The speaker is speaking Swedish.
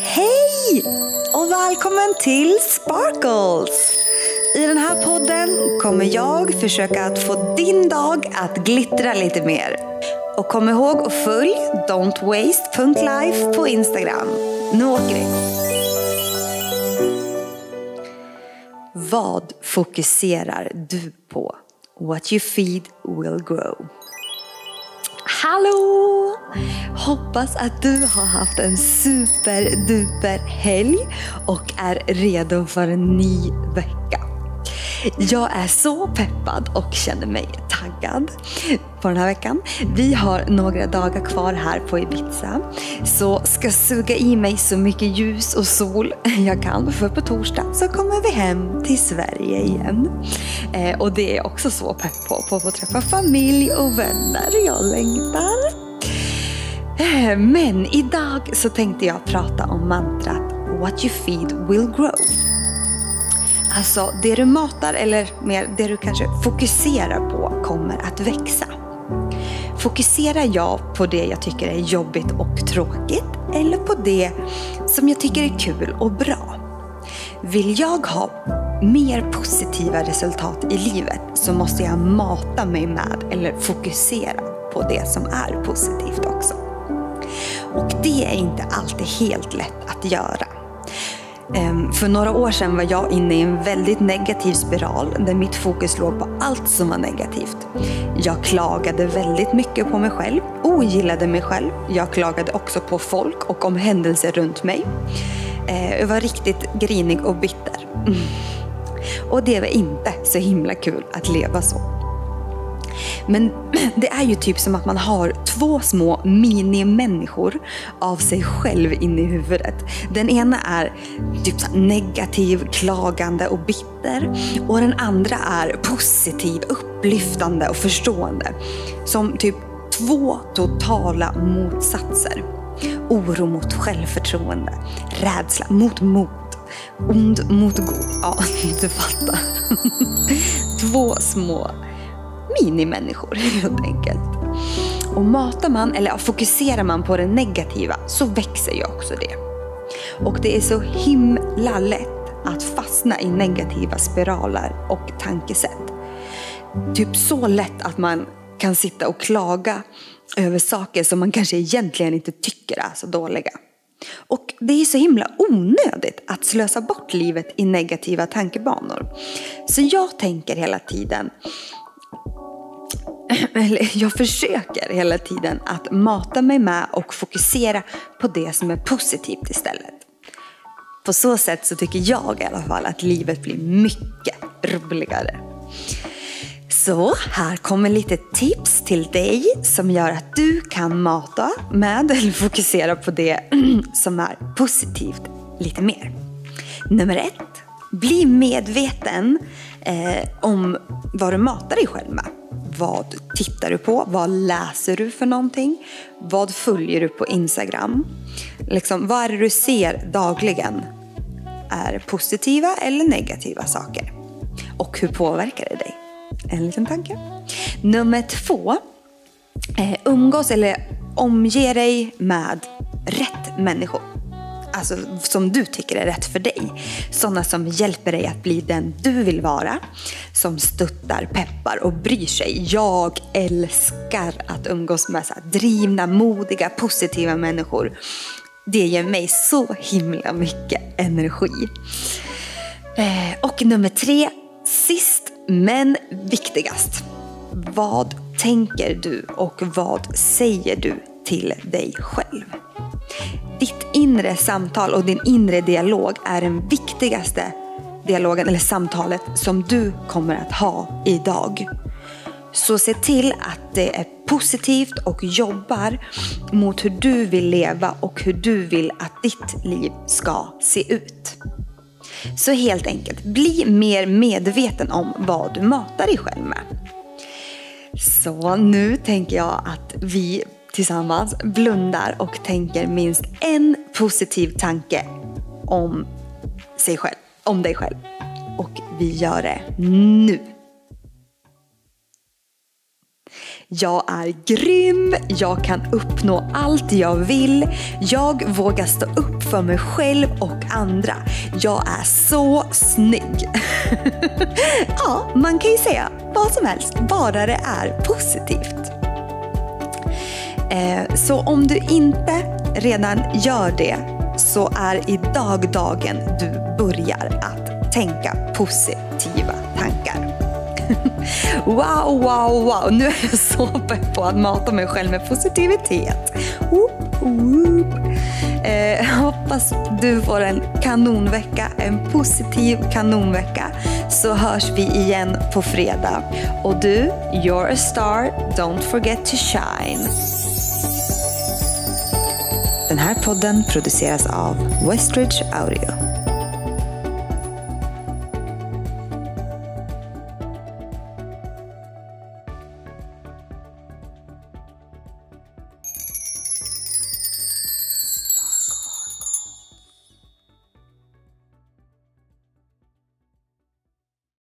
Hej och välkommen till Sparkles! I den här podden kommer jag försöka att få din dag att glittra lite mer. Och kom ihåg att följ don'twaste.life på Instagram. Nu åker vi! Vad fokuserar du på? What you feed will grow. Hallå! Hoppas att du har haft en superduper helg och är redo för en ny vecka. Jag är så peppad och känner mig taggad på den här veckan. Vi har några dagar kvar här på Ibiza. Så ska suga i mig så mycket ljus och sol jag kan. För på torsdag så kommer vi hem till Sverige igen. Eh, och det är jag också så pepp på. På att få träffa familj och vänner. Jag längtar. Eh, men idag så tänkte jag prata om mantrat What you feed will grow. Alltså det du matar eller mer det du kanske fokuserar på kommer att växa. Fokuserar jag på det jag tycker är jobbigt och tråkigt eller på det som jag tycker är kul och bra? Vill jag ha mer positiva resultat i livet så måste jag mata mig med eller fokusera på det som är positivt också. Och det är inte alltid helt lätt att göra. Ehm, för några år sedan var jag inne i en väldigt negativ spiral där mitt fokus låg på allt som var negativt. Jag klagade väldigt mycket på mig själv, ogillade mig själv. Jag klagade också på folk och om händelser runt mig. Ehm, jag var riktigt grinig och bitter. Och det var inte så himla kul att leva så. Men det är ju typ som att man har två små minimänniskor av sig själv inne i huvudet. Den ena är typ negativ, klagande och bitter. Och den andra är positiv, upplyftande och förstående. Som typ två totala motsatser. Oro mot självförtroende, rädsla mot mod, ond mot god. Ja, du fattar. Två små minimänniskor helt enkelt. Och matar man, eller fokuserar man på det negativa så växer ju också det. Och det är så himla lätt att fastna i negativa spiraler och tankesätt. Typ så lätt att man kan sitta och klaga över saker som man kanske egentligen inte tycker är så dåliga. Och det är så himla onödigt att slösa bort livet i negativa tankebanor. Så jag tänker hela tiden, jag försöker hela tiden att mata mig med och fokusera på det som är positivt istället. På så sätt så tycker jag i alla fall att livet blir mycket roligare. Så här kommer lite tips till dig som gör att du kan mata med eller fokusera på det som är positivt lite mer. Nummer ett, bli medveten eh, om vad du matar dig själv med. Vad tittar du på? Vad läser du för någonting? Vad följer du på Instagram? Liksom, vad är det du ser dagligen? Är positiva eller negativa saker? Och hur påverkar det dig? En liten tanke. Nummer två. Eh, umgås eller omge dig med rätt människor alltså, som du tycker är rätt för dig. Sådana som hjälper dig att bli den du vill vara. Som stöttar, peppar och bryr sig. Jag älskar att umgås med så drivna, modiga, positiva människor. Det ger mig så himla mycket energi. Eh, och nummer tre, sist men viktigast. Vad tänker du och vad säger du till dig själv? Ditt inre samtal och din inre dialog är den viktigaste dialogen eller samtalet som du kommer att ha idag. Så se till att det är positivt och jobbar mot hur du vill leva och hur du vill att ditt liv ska se ut. Så helt enkelt, bli mer medveten om vad du matar dig själv med. Så nu tänker jag att vi tillsammans blundar och tänker minst en positiv tanke om sig själv, om dig själv. Och vi gör det nu. Jag är grym, jag kan uppnå allt jag vill, jag vågar stå upp för mig själv och andra. Jag är så snygg. ja, man kan ju säga vad som helst, bara det är positivt. Eh, så om du inte redan gör det så är idag dagen du börjar att tänka positiva tankar. Wow, wow, wow! Nu är jag så pepp på att mata mig själv med positivitet. Woop, woop. Eh, hoppas du får en kanonvecka, en positiv kanonvecka. Så hörs vi igen på fredag. Och du, you're a star, don't forget to shine. Den här podden produceras av Westridge Audio.